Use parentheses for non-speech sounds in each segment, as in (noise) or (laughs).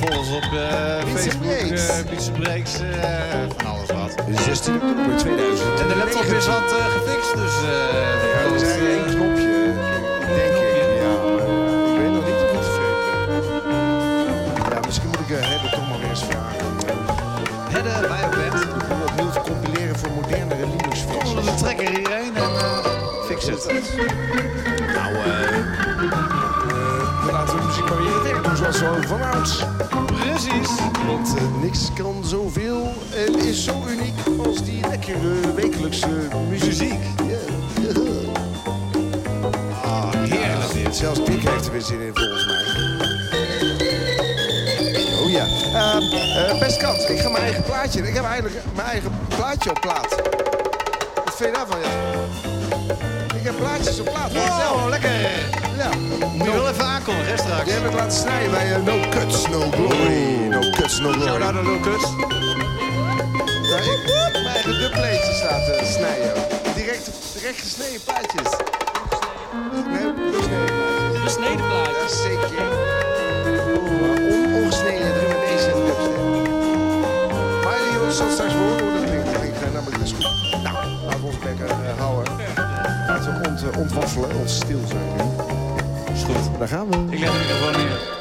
volg ons op eh, Pizza Facebook, Breaks. eh Pizza Breaks, eh, van alles wat. 16 oktober 2000. En de laptop is wat gefixt, dus... eh Ja, er eigenlijk eh, één knopje, denk ik. Ja, ik weet nog niet of tevreden ben. Ja, misschien moet ik uh, Hedde toch maar weer eens vragen om eh, Hedde, wij ook bent. om opnieuw te compileren voor modernere Kom Linux-versies. onder de trekker hierheen en fix het. Nou, eh, dan laten we de muziek maar weer werk doen zoals zo van ouds. Precies. Want eh, niks kan zoveel en is zo uniek als die lekkere wekelijkse muziek. Ah, heerlijk dit. Zelfs Dick heeft er weer zin in volgens mij. Oh ja. Ehm, eh, best kans, ik ga mijn eigen plaatje. Ik heb eigenlijk mijn eigen plaatje op plaat. Wat vind je daarvan, ja? Ik heb plaatjes op plaat. Wow, lekker. Ja. Moet je wel even aankondigen, hè, straks. Die heb ik laten snijden bij eh, No Cuts, No Glory. No Cuts, No Glory. Shout out naar Lucas. Nou, ik mijn eigen dubplates laten snijden. Direct, direct gesneden plaatjes. Nee, gesneden plaatjes. Besneden plaatje. Ja, zeker. Oh, on, ongesneden drum en bass en dubstep. Maar je zal straks horen Ont, eh, ontwaffelen, ons stil zijn nu. Is goed. Daar gaan we. Ik leg de microfoon neer.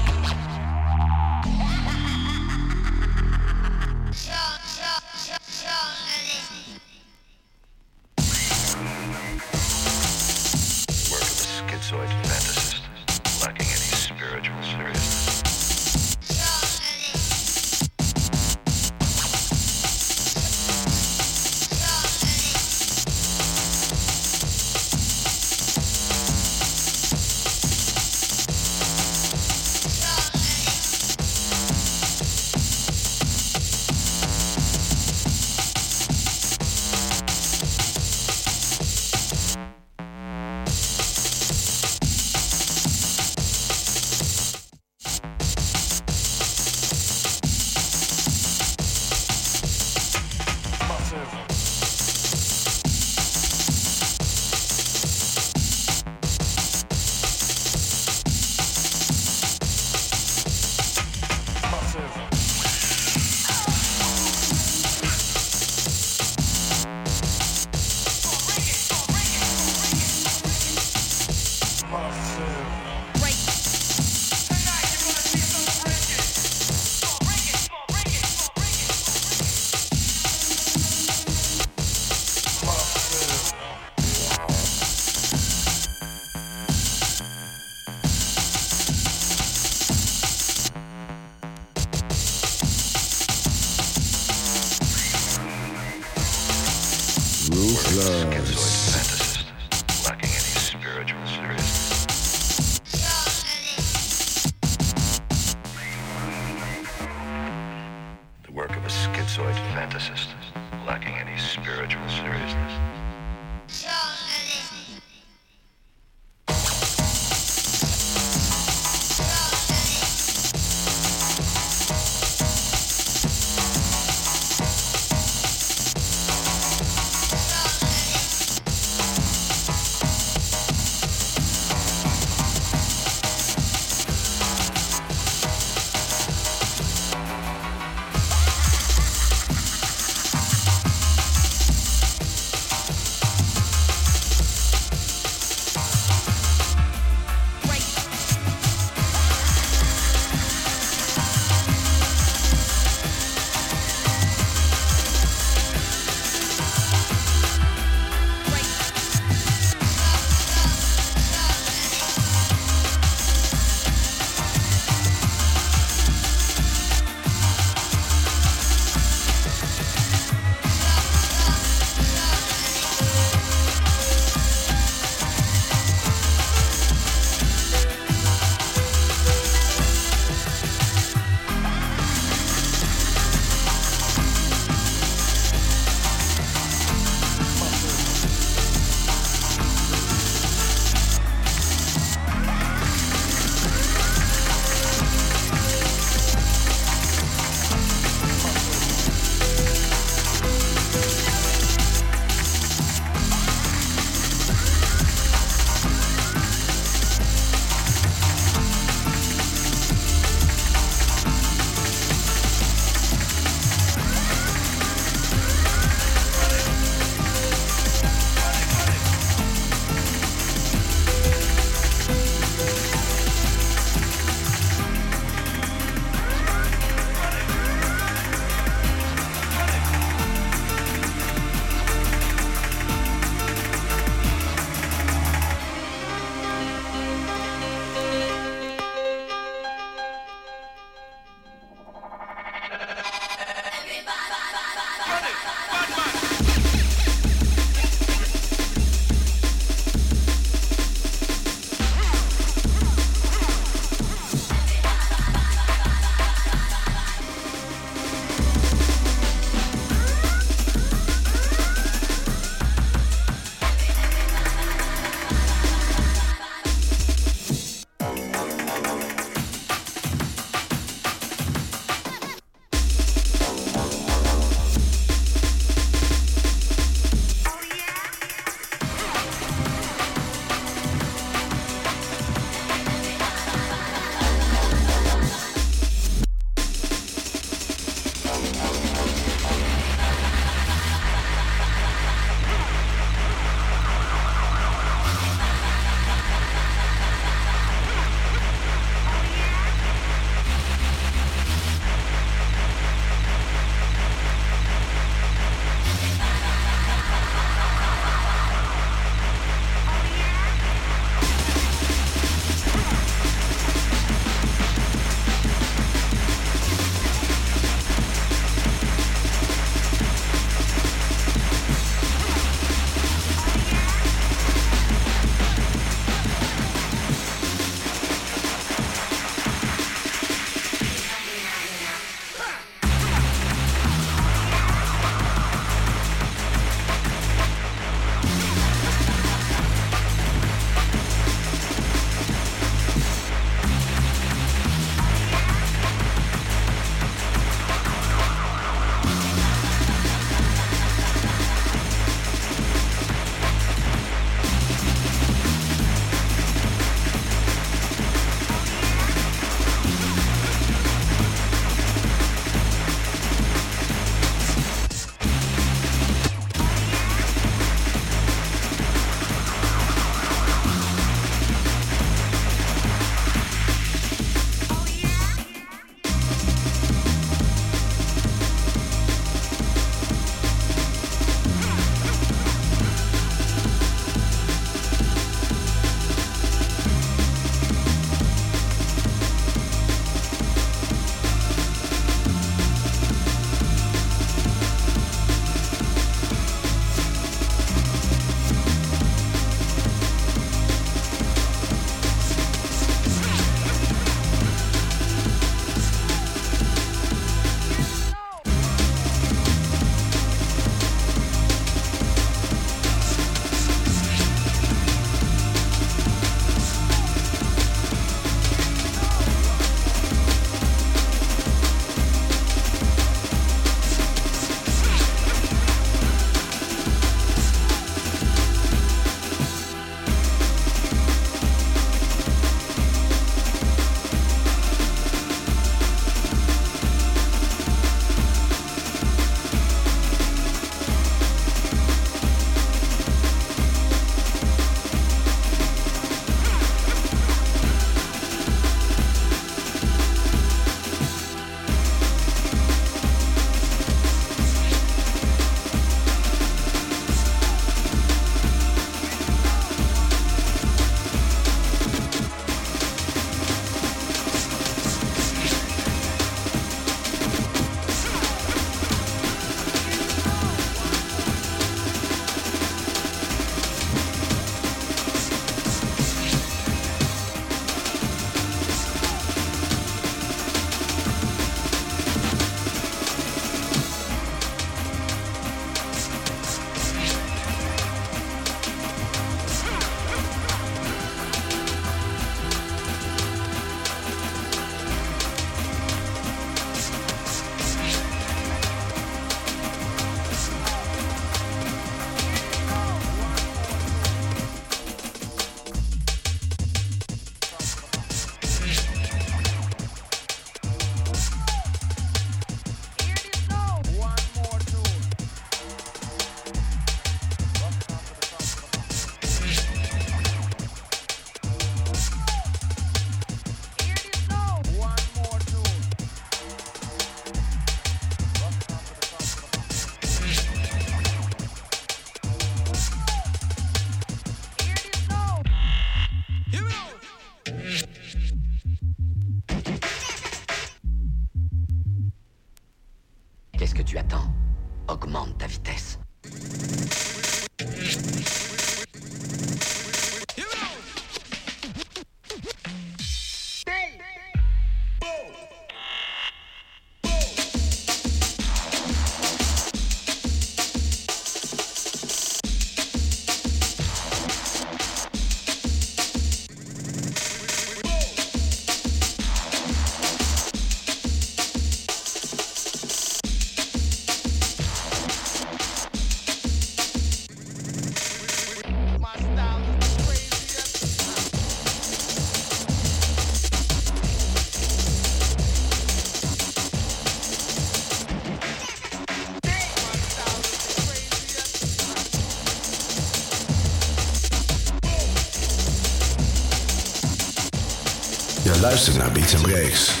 Je luistert naar Beats and Breaks.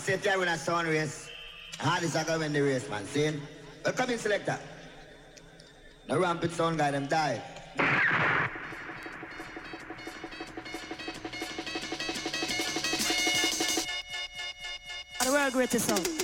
And say time when I sound race, hardest I go win the race, man. See? Well, come in, selector. The rampant sound guy, them die. The world greatest song.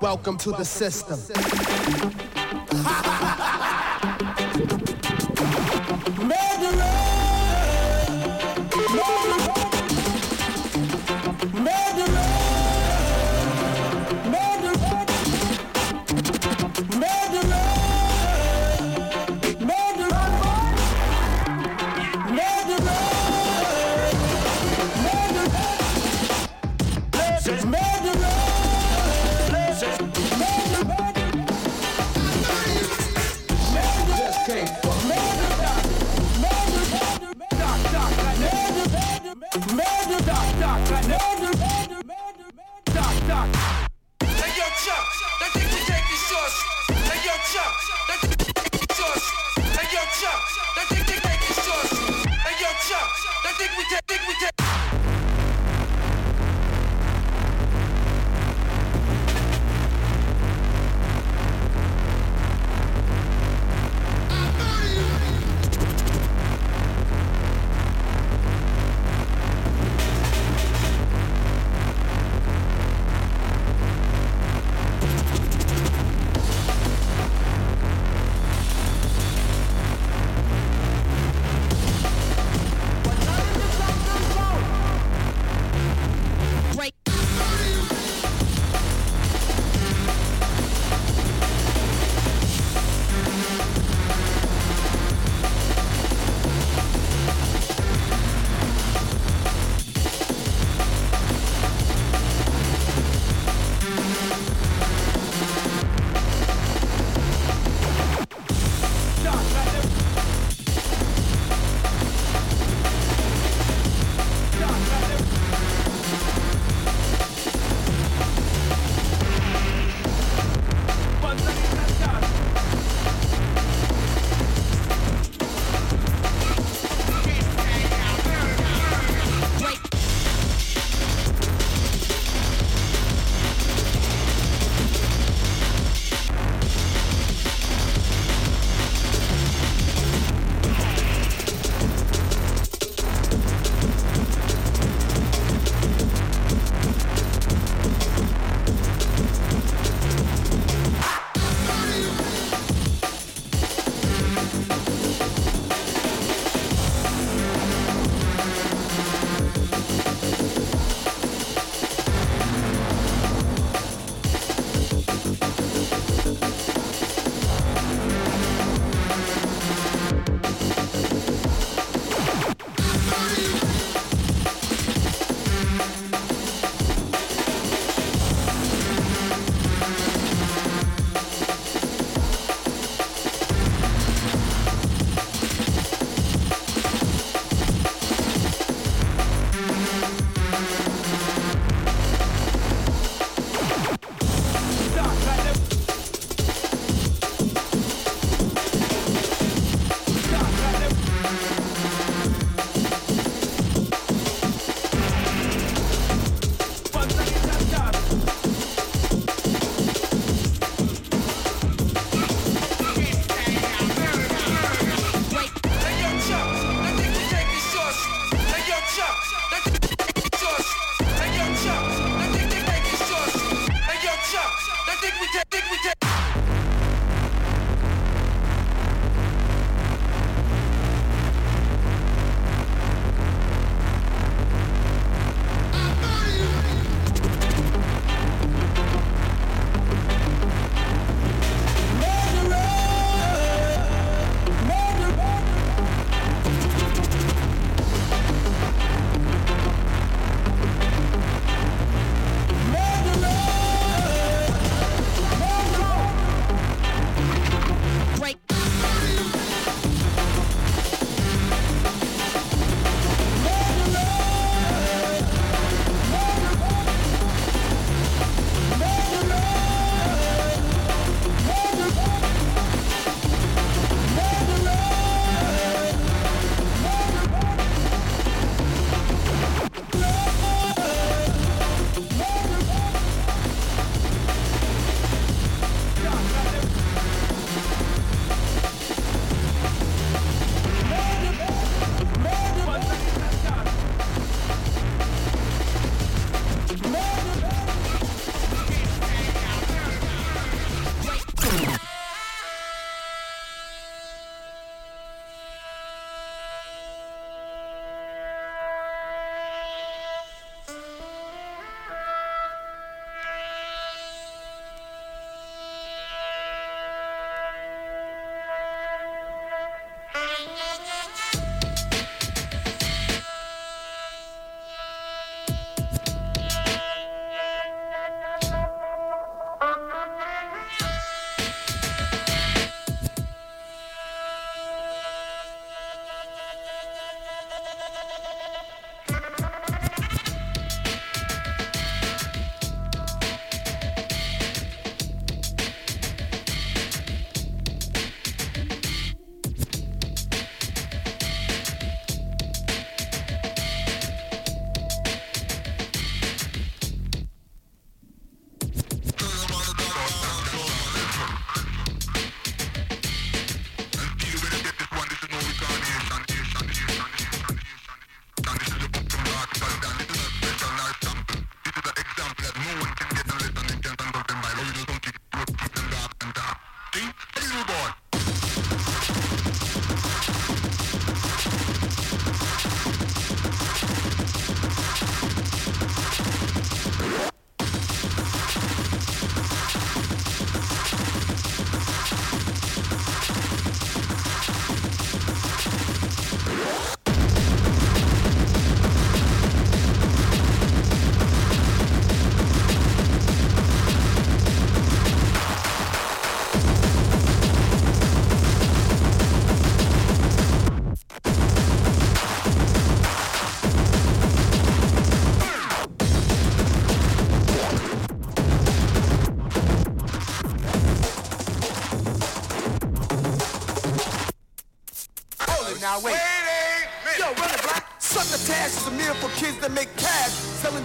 Welcome to the system. (laughs)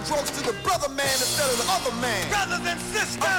drugs to the brother man instead of the other man. Brothers and sisters.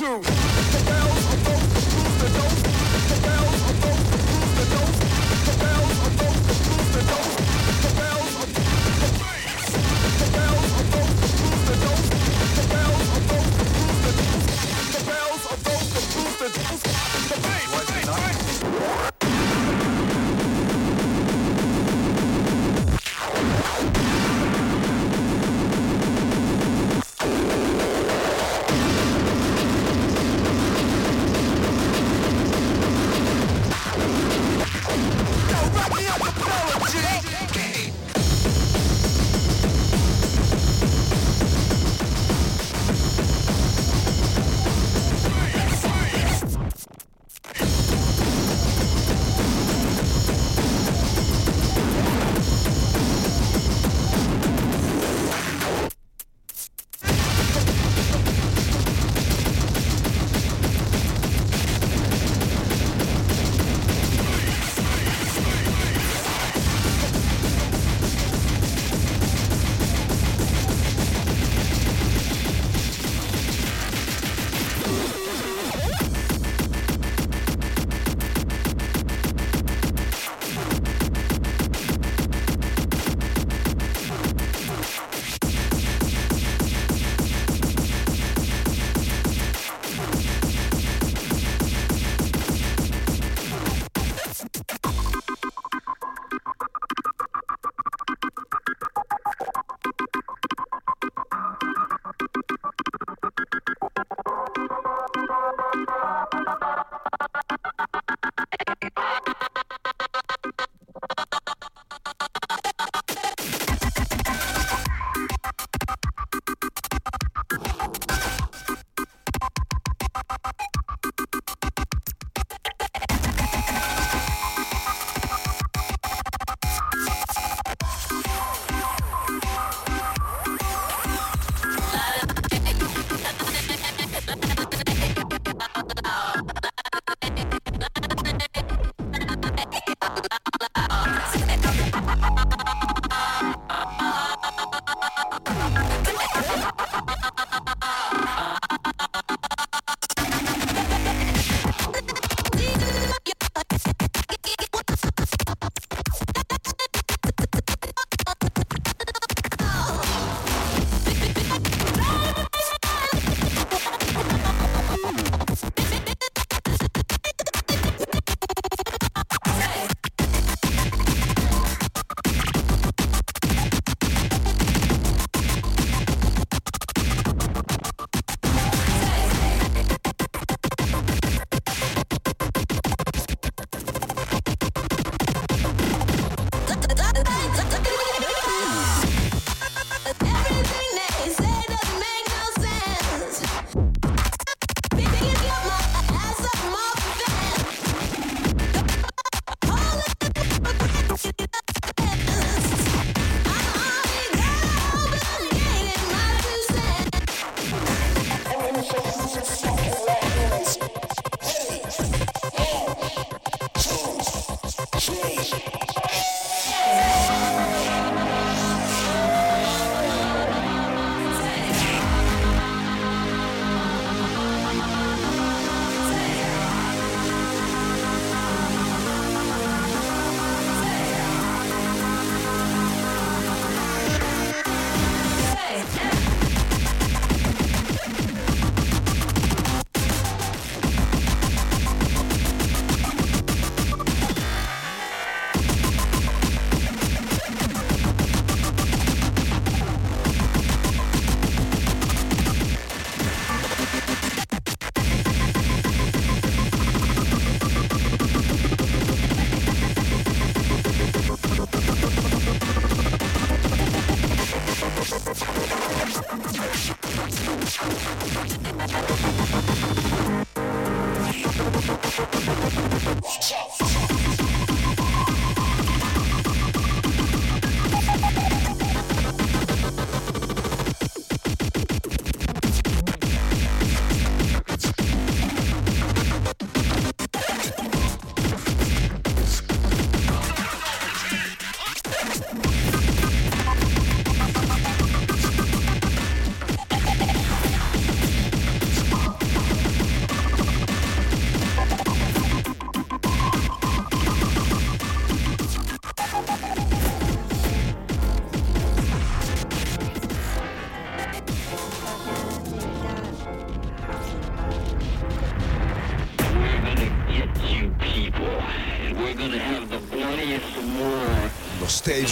two.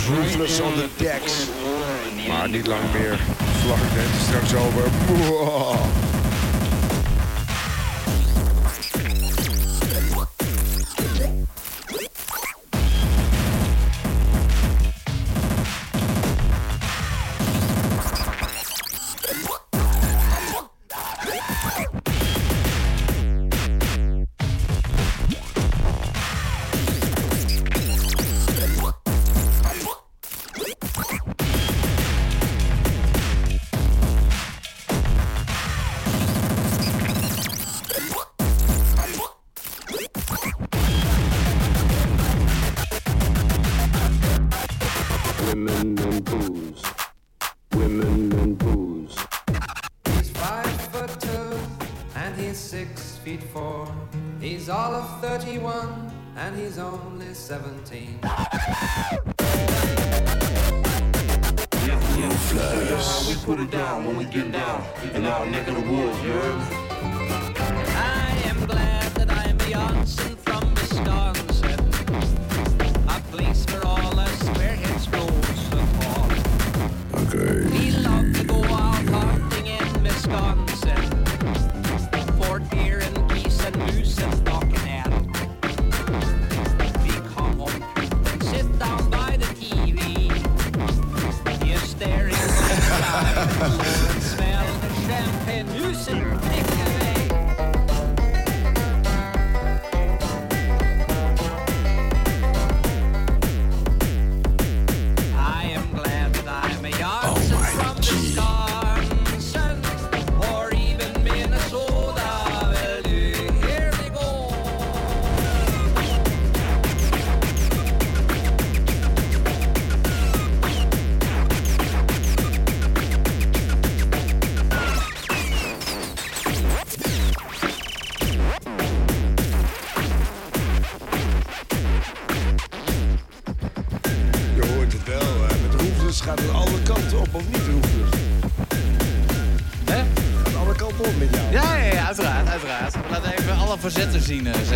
Ruthless on the decks. Maar niet lang meer. Vlag straks over. 17. Flash. We put it down when we get down. The woods, you zien eh,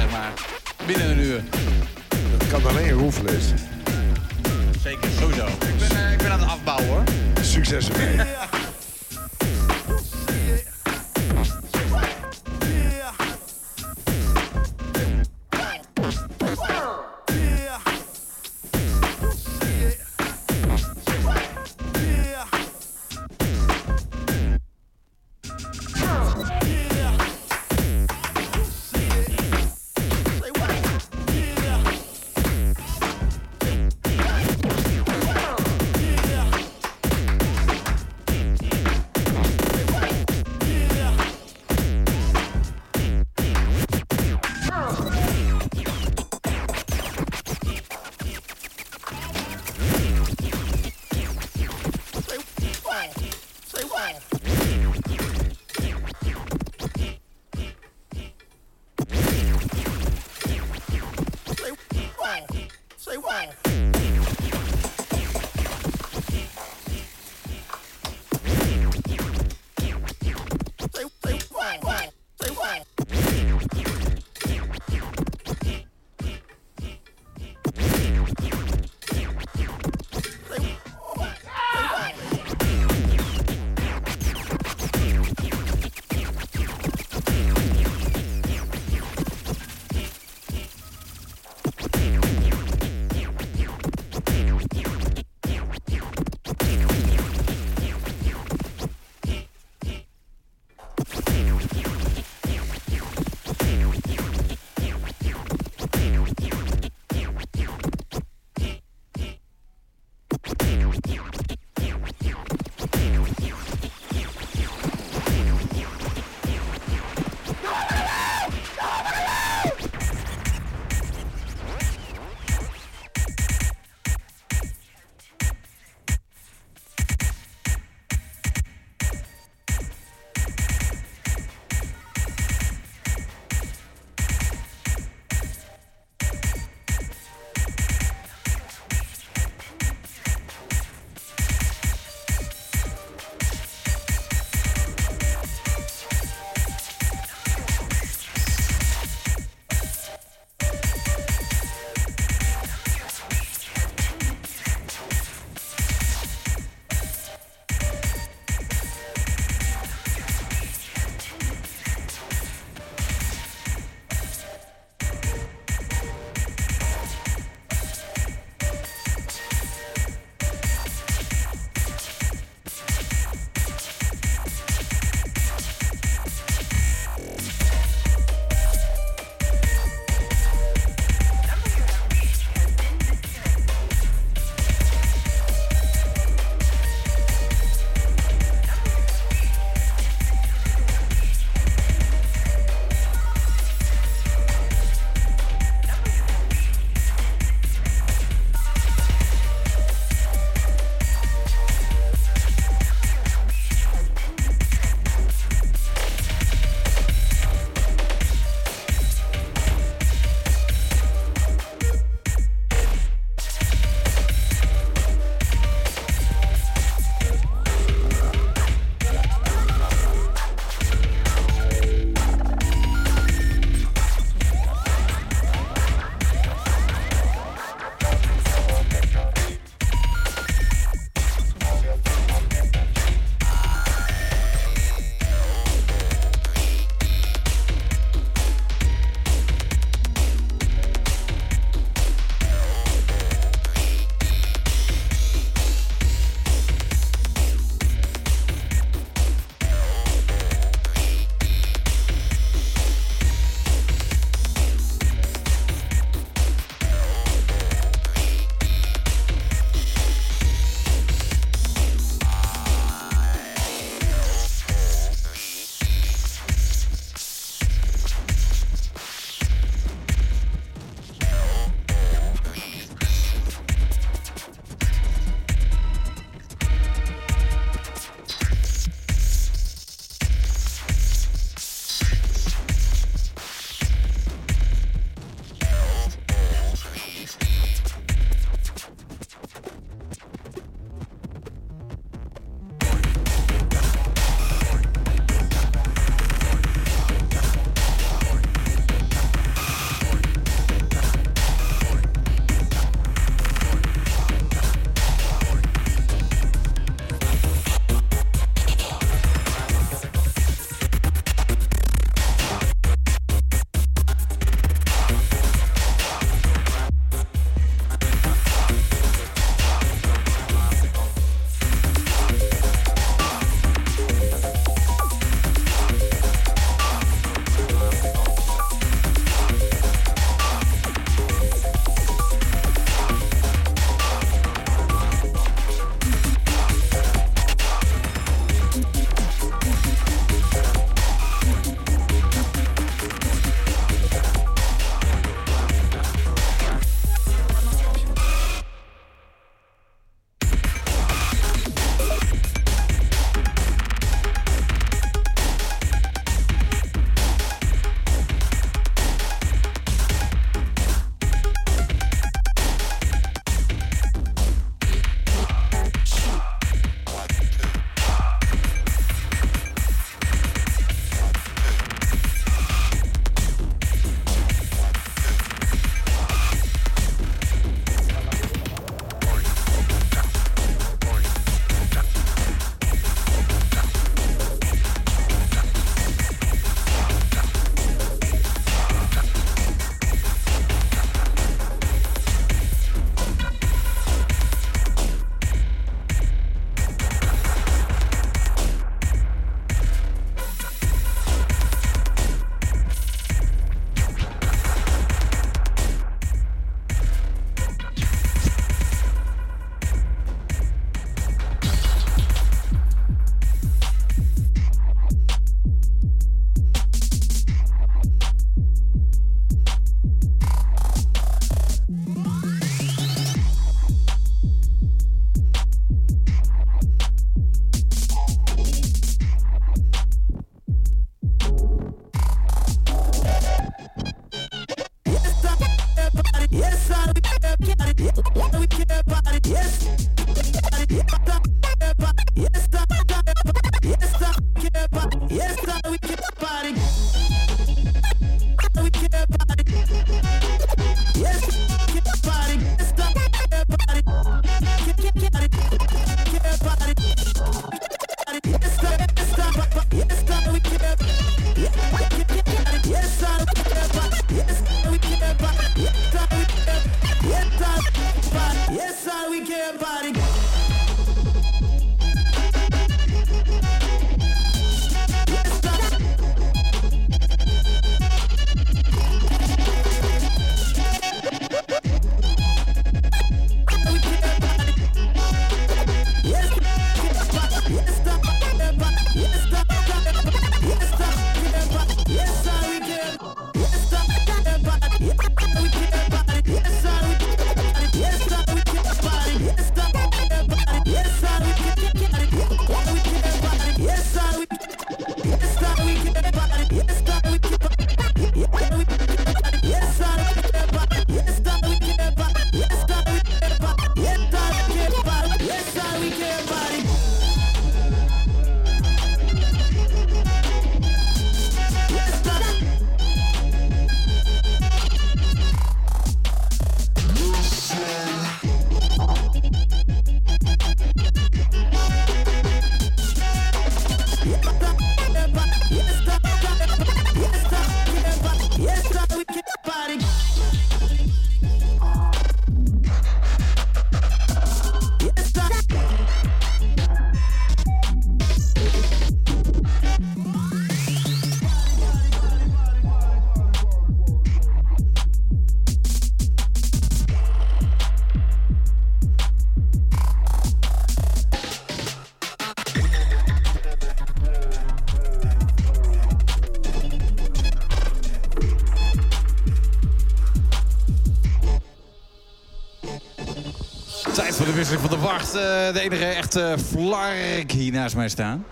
wisseling van de wacht. eh, de enige echte flark hier naast mij staan.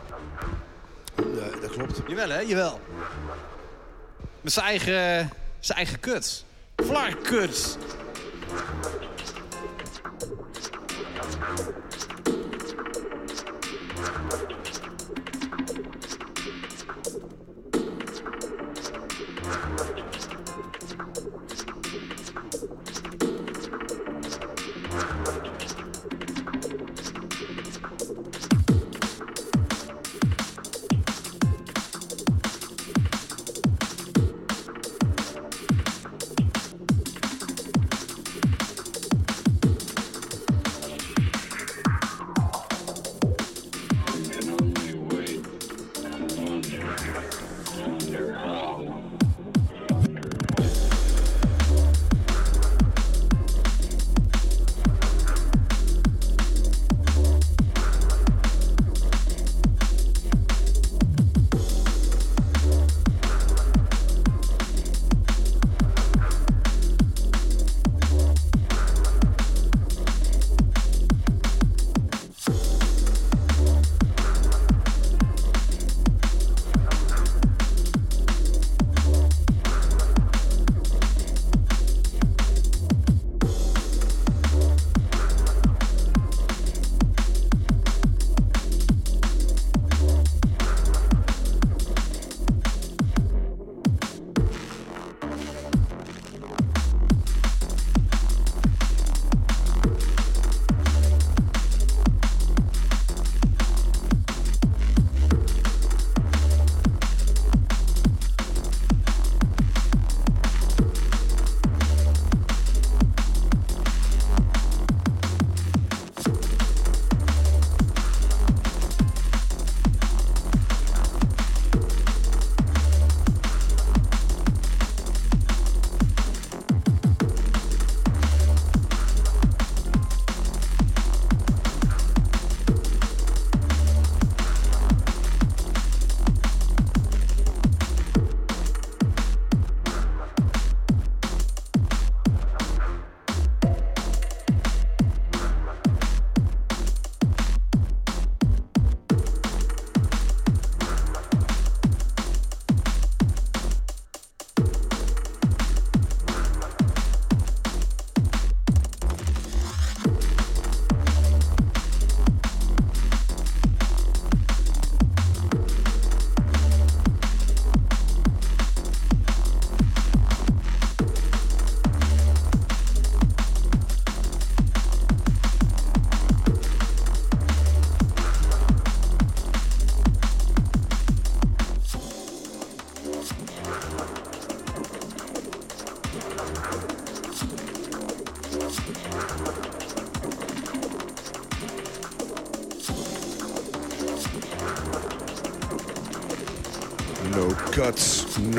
Ja, dat klopt. Jawel, hè? Jawel. Met zijn eigen, zijn eigen kut. Flark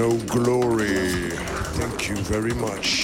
no glory. Thank you very much.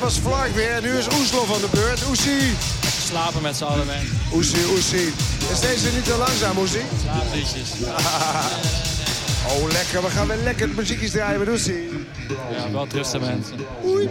Was Flark weer. Nu is Oeslof aan de beurt. Oesie. Slapen met z'n allen, man. Oesie, Oesie. Is deze niet te langzaam, Oesie? Slaapliedjes. (laughs) Oh, lekker. We gaan weer lekker muziekjes draaien met Oesie. Ja, wel rusten, mensen. Oei.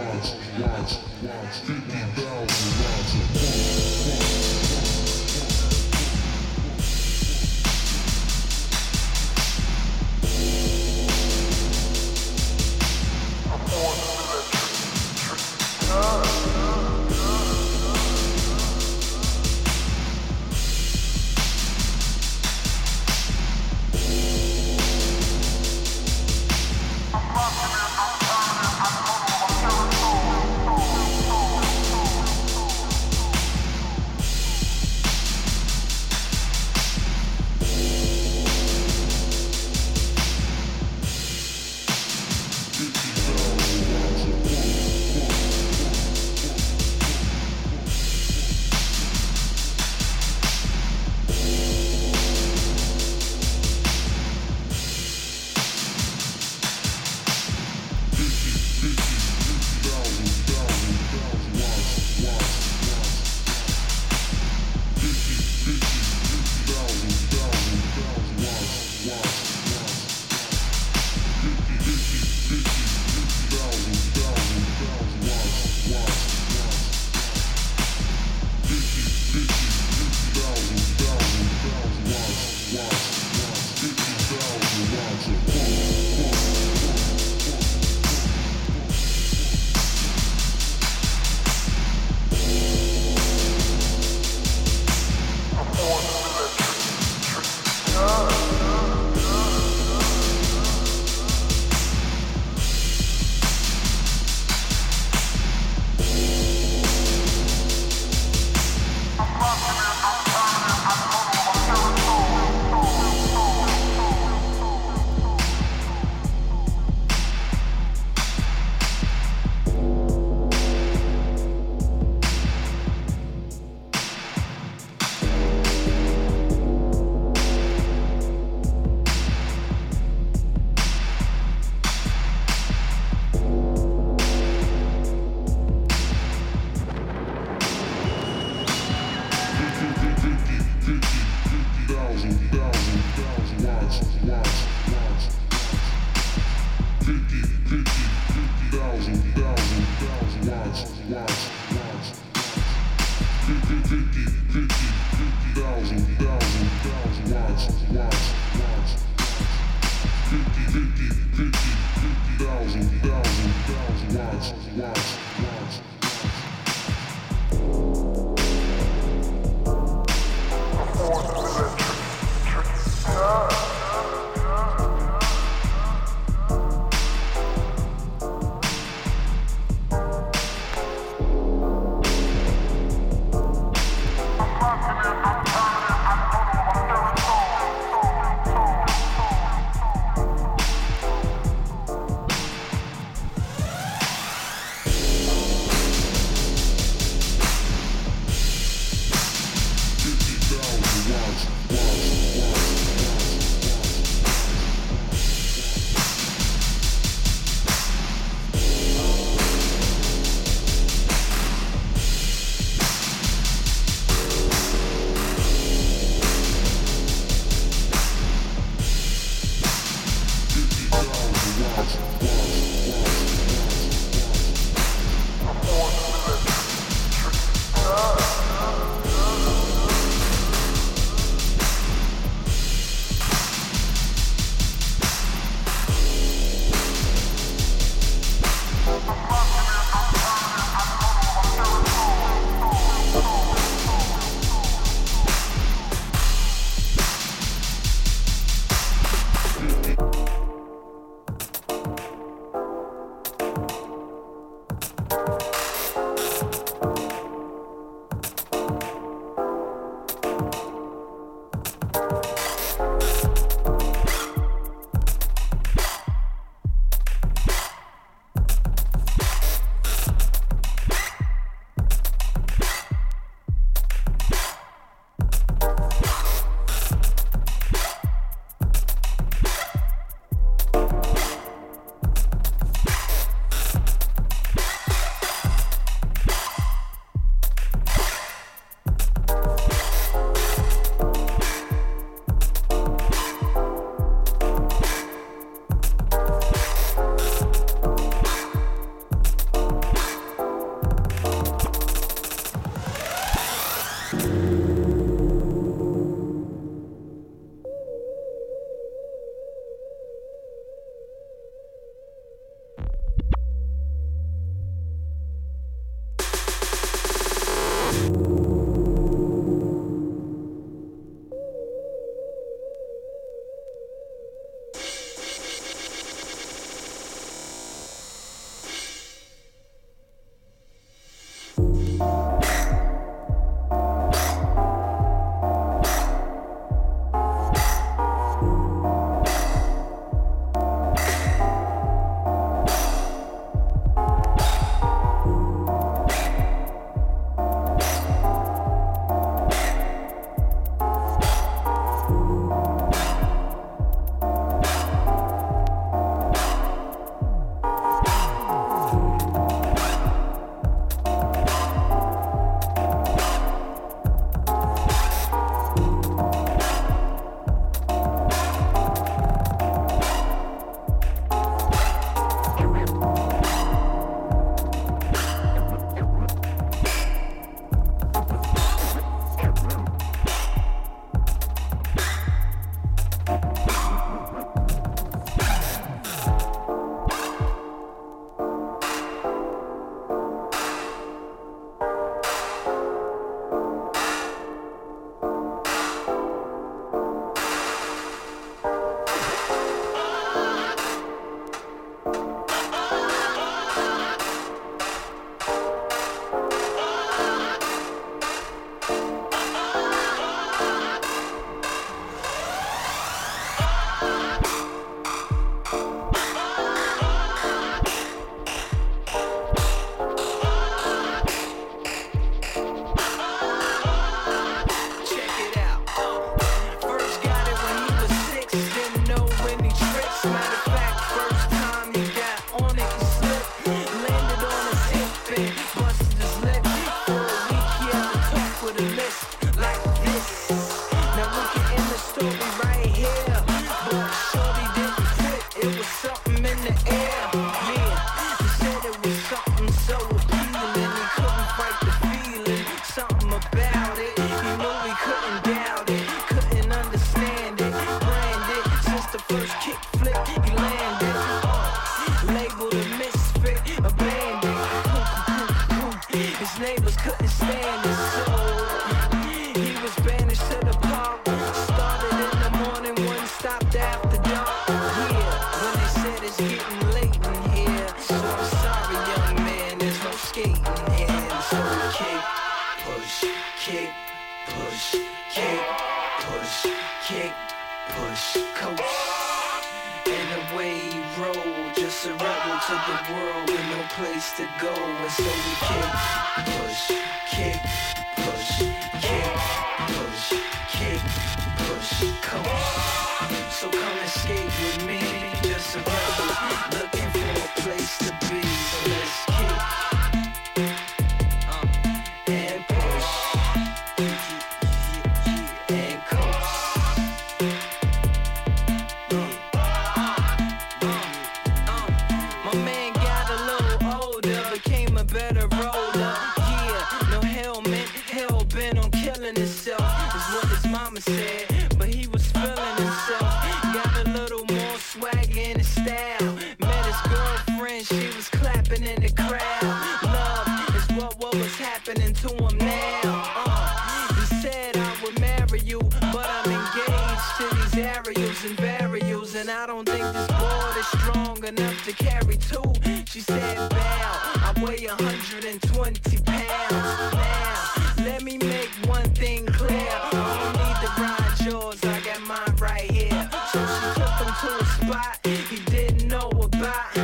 and I don't think this board is strong enough to carry two. She said, Bow, I weigh 120 pounds now. Let me make one thing clear. I don't need to ride yours, I got mine right here. So she took him to a spot he didn't know about.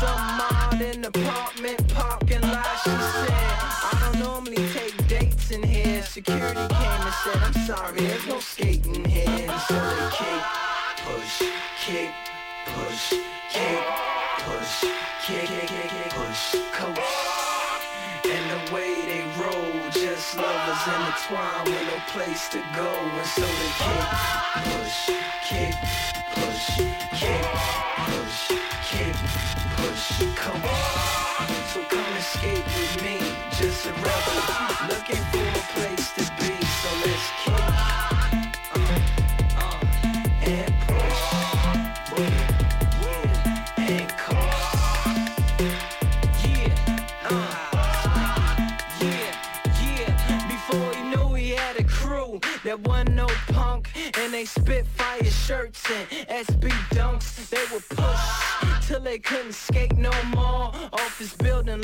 Some mod in apartment parking lot. She said, I don't normally take dates in here. Security came and said, I'm sorry, there's no kick, push, kick, push, kick, kick, kick, push, coast. And the way they roll, just lovers in the twine with no place to go. And so they kick, push, kick, push, kick, push, kick, push, coast. There was no punk, and they spit fire shirts and SB dunks. They would push till they couldn't skate no more. Off this building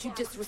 You disrespect?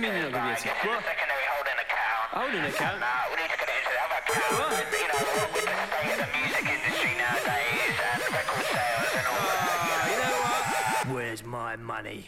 you mean you're not going to be? Holding account? We need to get into the other account. What? You know, what with the state of the music industry nowadays and record sales and all uh, that. Ah, you know what? Where's my money?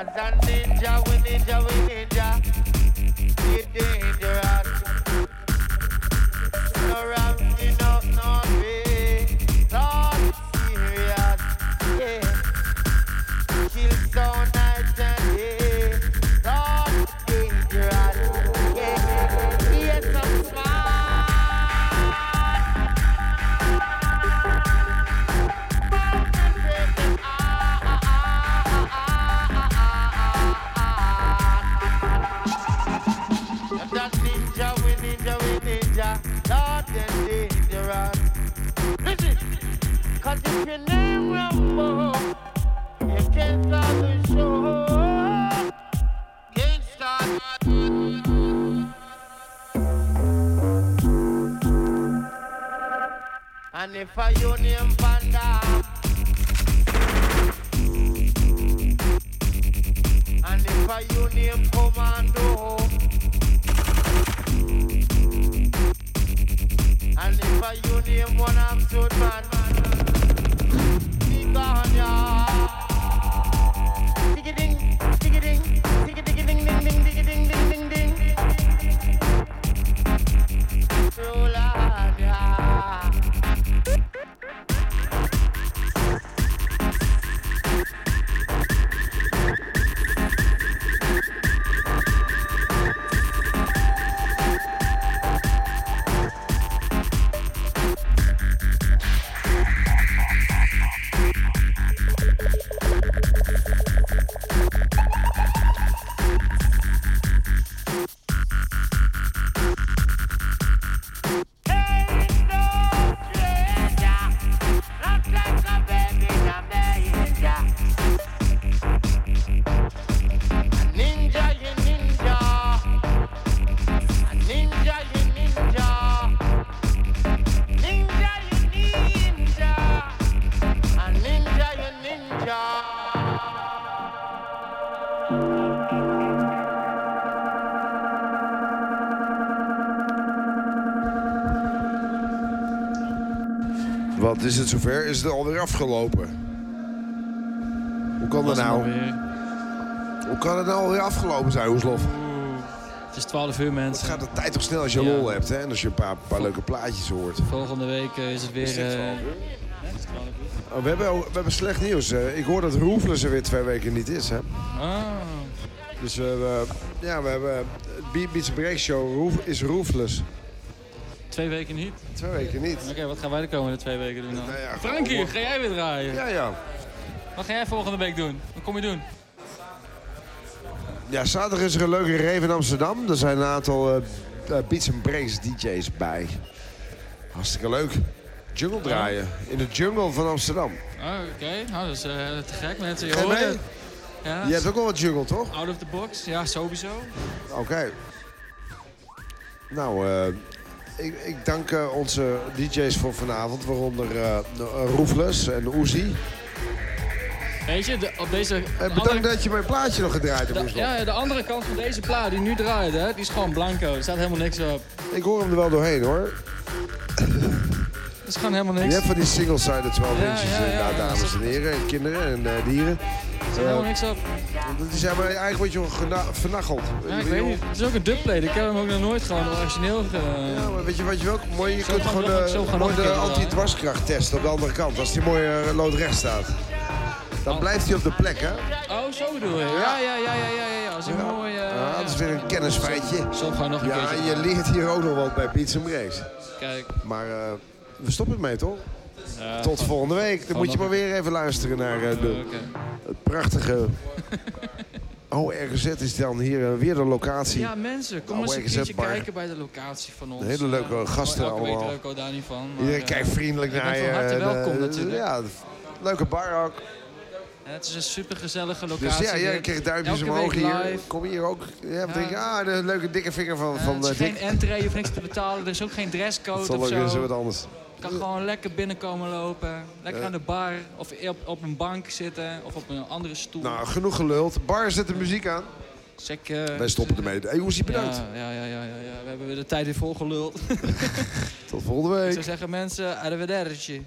Cause a ninja, we ninja, we ninja. Yeah, zover? Is het alweer afgelopen? Hoe kan dat nou? alweer? Hoe kan het nou alweer afgelopen zijn, Hoeslof? Het is 12 uur, mensen. Het gaat de tijd toch snel als je Ja. lol hebt, hè? En als je een paar, paar leuke plaatjes hoort. Volgende week eh, is het weer... Is eh, 12 uur? ja, het is 12 uur. Oh, we, hebben, we hebben slecht nieuws. ik hoor dat Roefles er weer twee weken niet is, hè? Ah, Dus we, ja, we hebben... Beats Break Show is Roefles. Twee weken niet. Twee weken niet. Oké, wat gaan wij de komende twee weken doen dan? Nou ja, Frankie, gewoon- ga jij weer draaien? Ja, ja. Wat ga jij volgende week doen? Wat kom je doen? Ja, zaterdag is er een leuke rave in Amsterdam. Er zijn een aantal eh, eh, Beats and Breaks DJ's bij. Hartstikke leuk. Jungle draaien. In de jungle van Amsterdam. Oh, oké. Nou, dat is eh, te gek, mensen. Je hoort. Ja, Je hebt ook wel wat jungle, toch? out of the box. Ja, sowieso. Oké. Nou, eh, ik, ik dank eh, onze DJ's voor vanavond. Waaronder eh Roefles en Uzi. Weet je, de, op deze... Eh, andere- bedankt dat je mijn plaatje nog gedraaid hebt, de, ja, de andere kant van deze plaat die nu draait, hè, die is gewoon blanco. Er staat helemaal niks op. Ik hoor hem er wel doorheen, hoor. Is gewoon helemaal Je niks. hebt van die single-sided 12 Ja, inches, ja, eh, ja, ja. dames en heren, en kinderen en eh, dieren. Er staat helemaal niks op. Die zijn maar eigenlijk word je wel vernacheld. Ja, ik weet niet. Het is ook een dubplate. Ik heb hem ook nog nooit gewoon origineel ge... Ja, maar weet je wat je ook mooi? Je Zo kunt gaan gewoon gaan mooi de keer anti-dwarskracht testen op de andere kant. Als die mooi eh, loodrecht staat. Dan blijft hij op de plek, hè? Oh, zo bedoel je? Ja, ja, ja, ja, ja, ja. Als een mooi... eh, Ja, dat is weer een kennisfeitje. Zo gewoon nog een Ja, keertje. je leert hier ook nog wat bij and Breaks. Kijk. Maar eh, we stoppen ermee, toch? Ja, Tot volgende week. Dan moet je maar weer even luisteren naar eh, de, het prachtige... Oh, RGZ is dan hier eh, weer de locatie. Ja, mensen, kom Oh, eens een RGZ keertje bar. kijken bij de locatie van ons. Hele leuke Eh, gasten elke week allemaal. leuk ook daar niet van. maar, Iedereen eh, kijkt vriendelijk naar je. van harte en, welkom eh, natuurlijk. Ja, leuke bar ook. En het is een supergezellige Dus locatie. ja, jij kreeg duimpjes Elke omhoog hier. live. Kom hier ook. Ja, Ja. Denk, ah, de leuke dikke vinger van, Eh, van het is eh, geen Dick. entree, je hoeft niks te betalen. Er is ook geen dresscode Dat of weer zo zo. wat anders. Kan gewoon lekker binnenkomen lopen. Lekker Ja. aan de bar. Of op, op een bank zitten. Of op een andere stoel. Nou, genoeg geluld. Bar, zet de muziek aan. Check, eh, Wij stoppen ermee. Hey, Oesie, bedankt. Ja, ja, ja, ja, ja, ja. We hebben weer de tijd weer volgeluld. (laughs) Tot volgende Ik week. zou zeggen, mensen, arrivederci.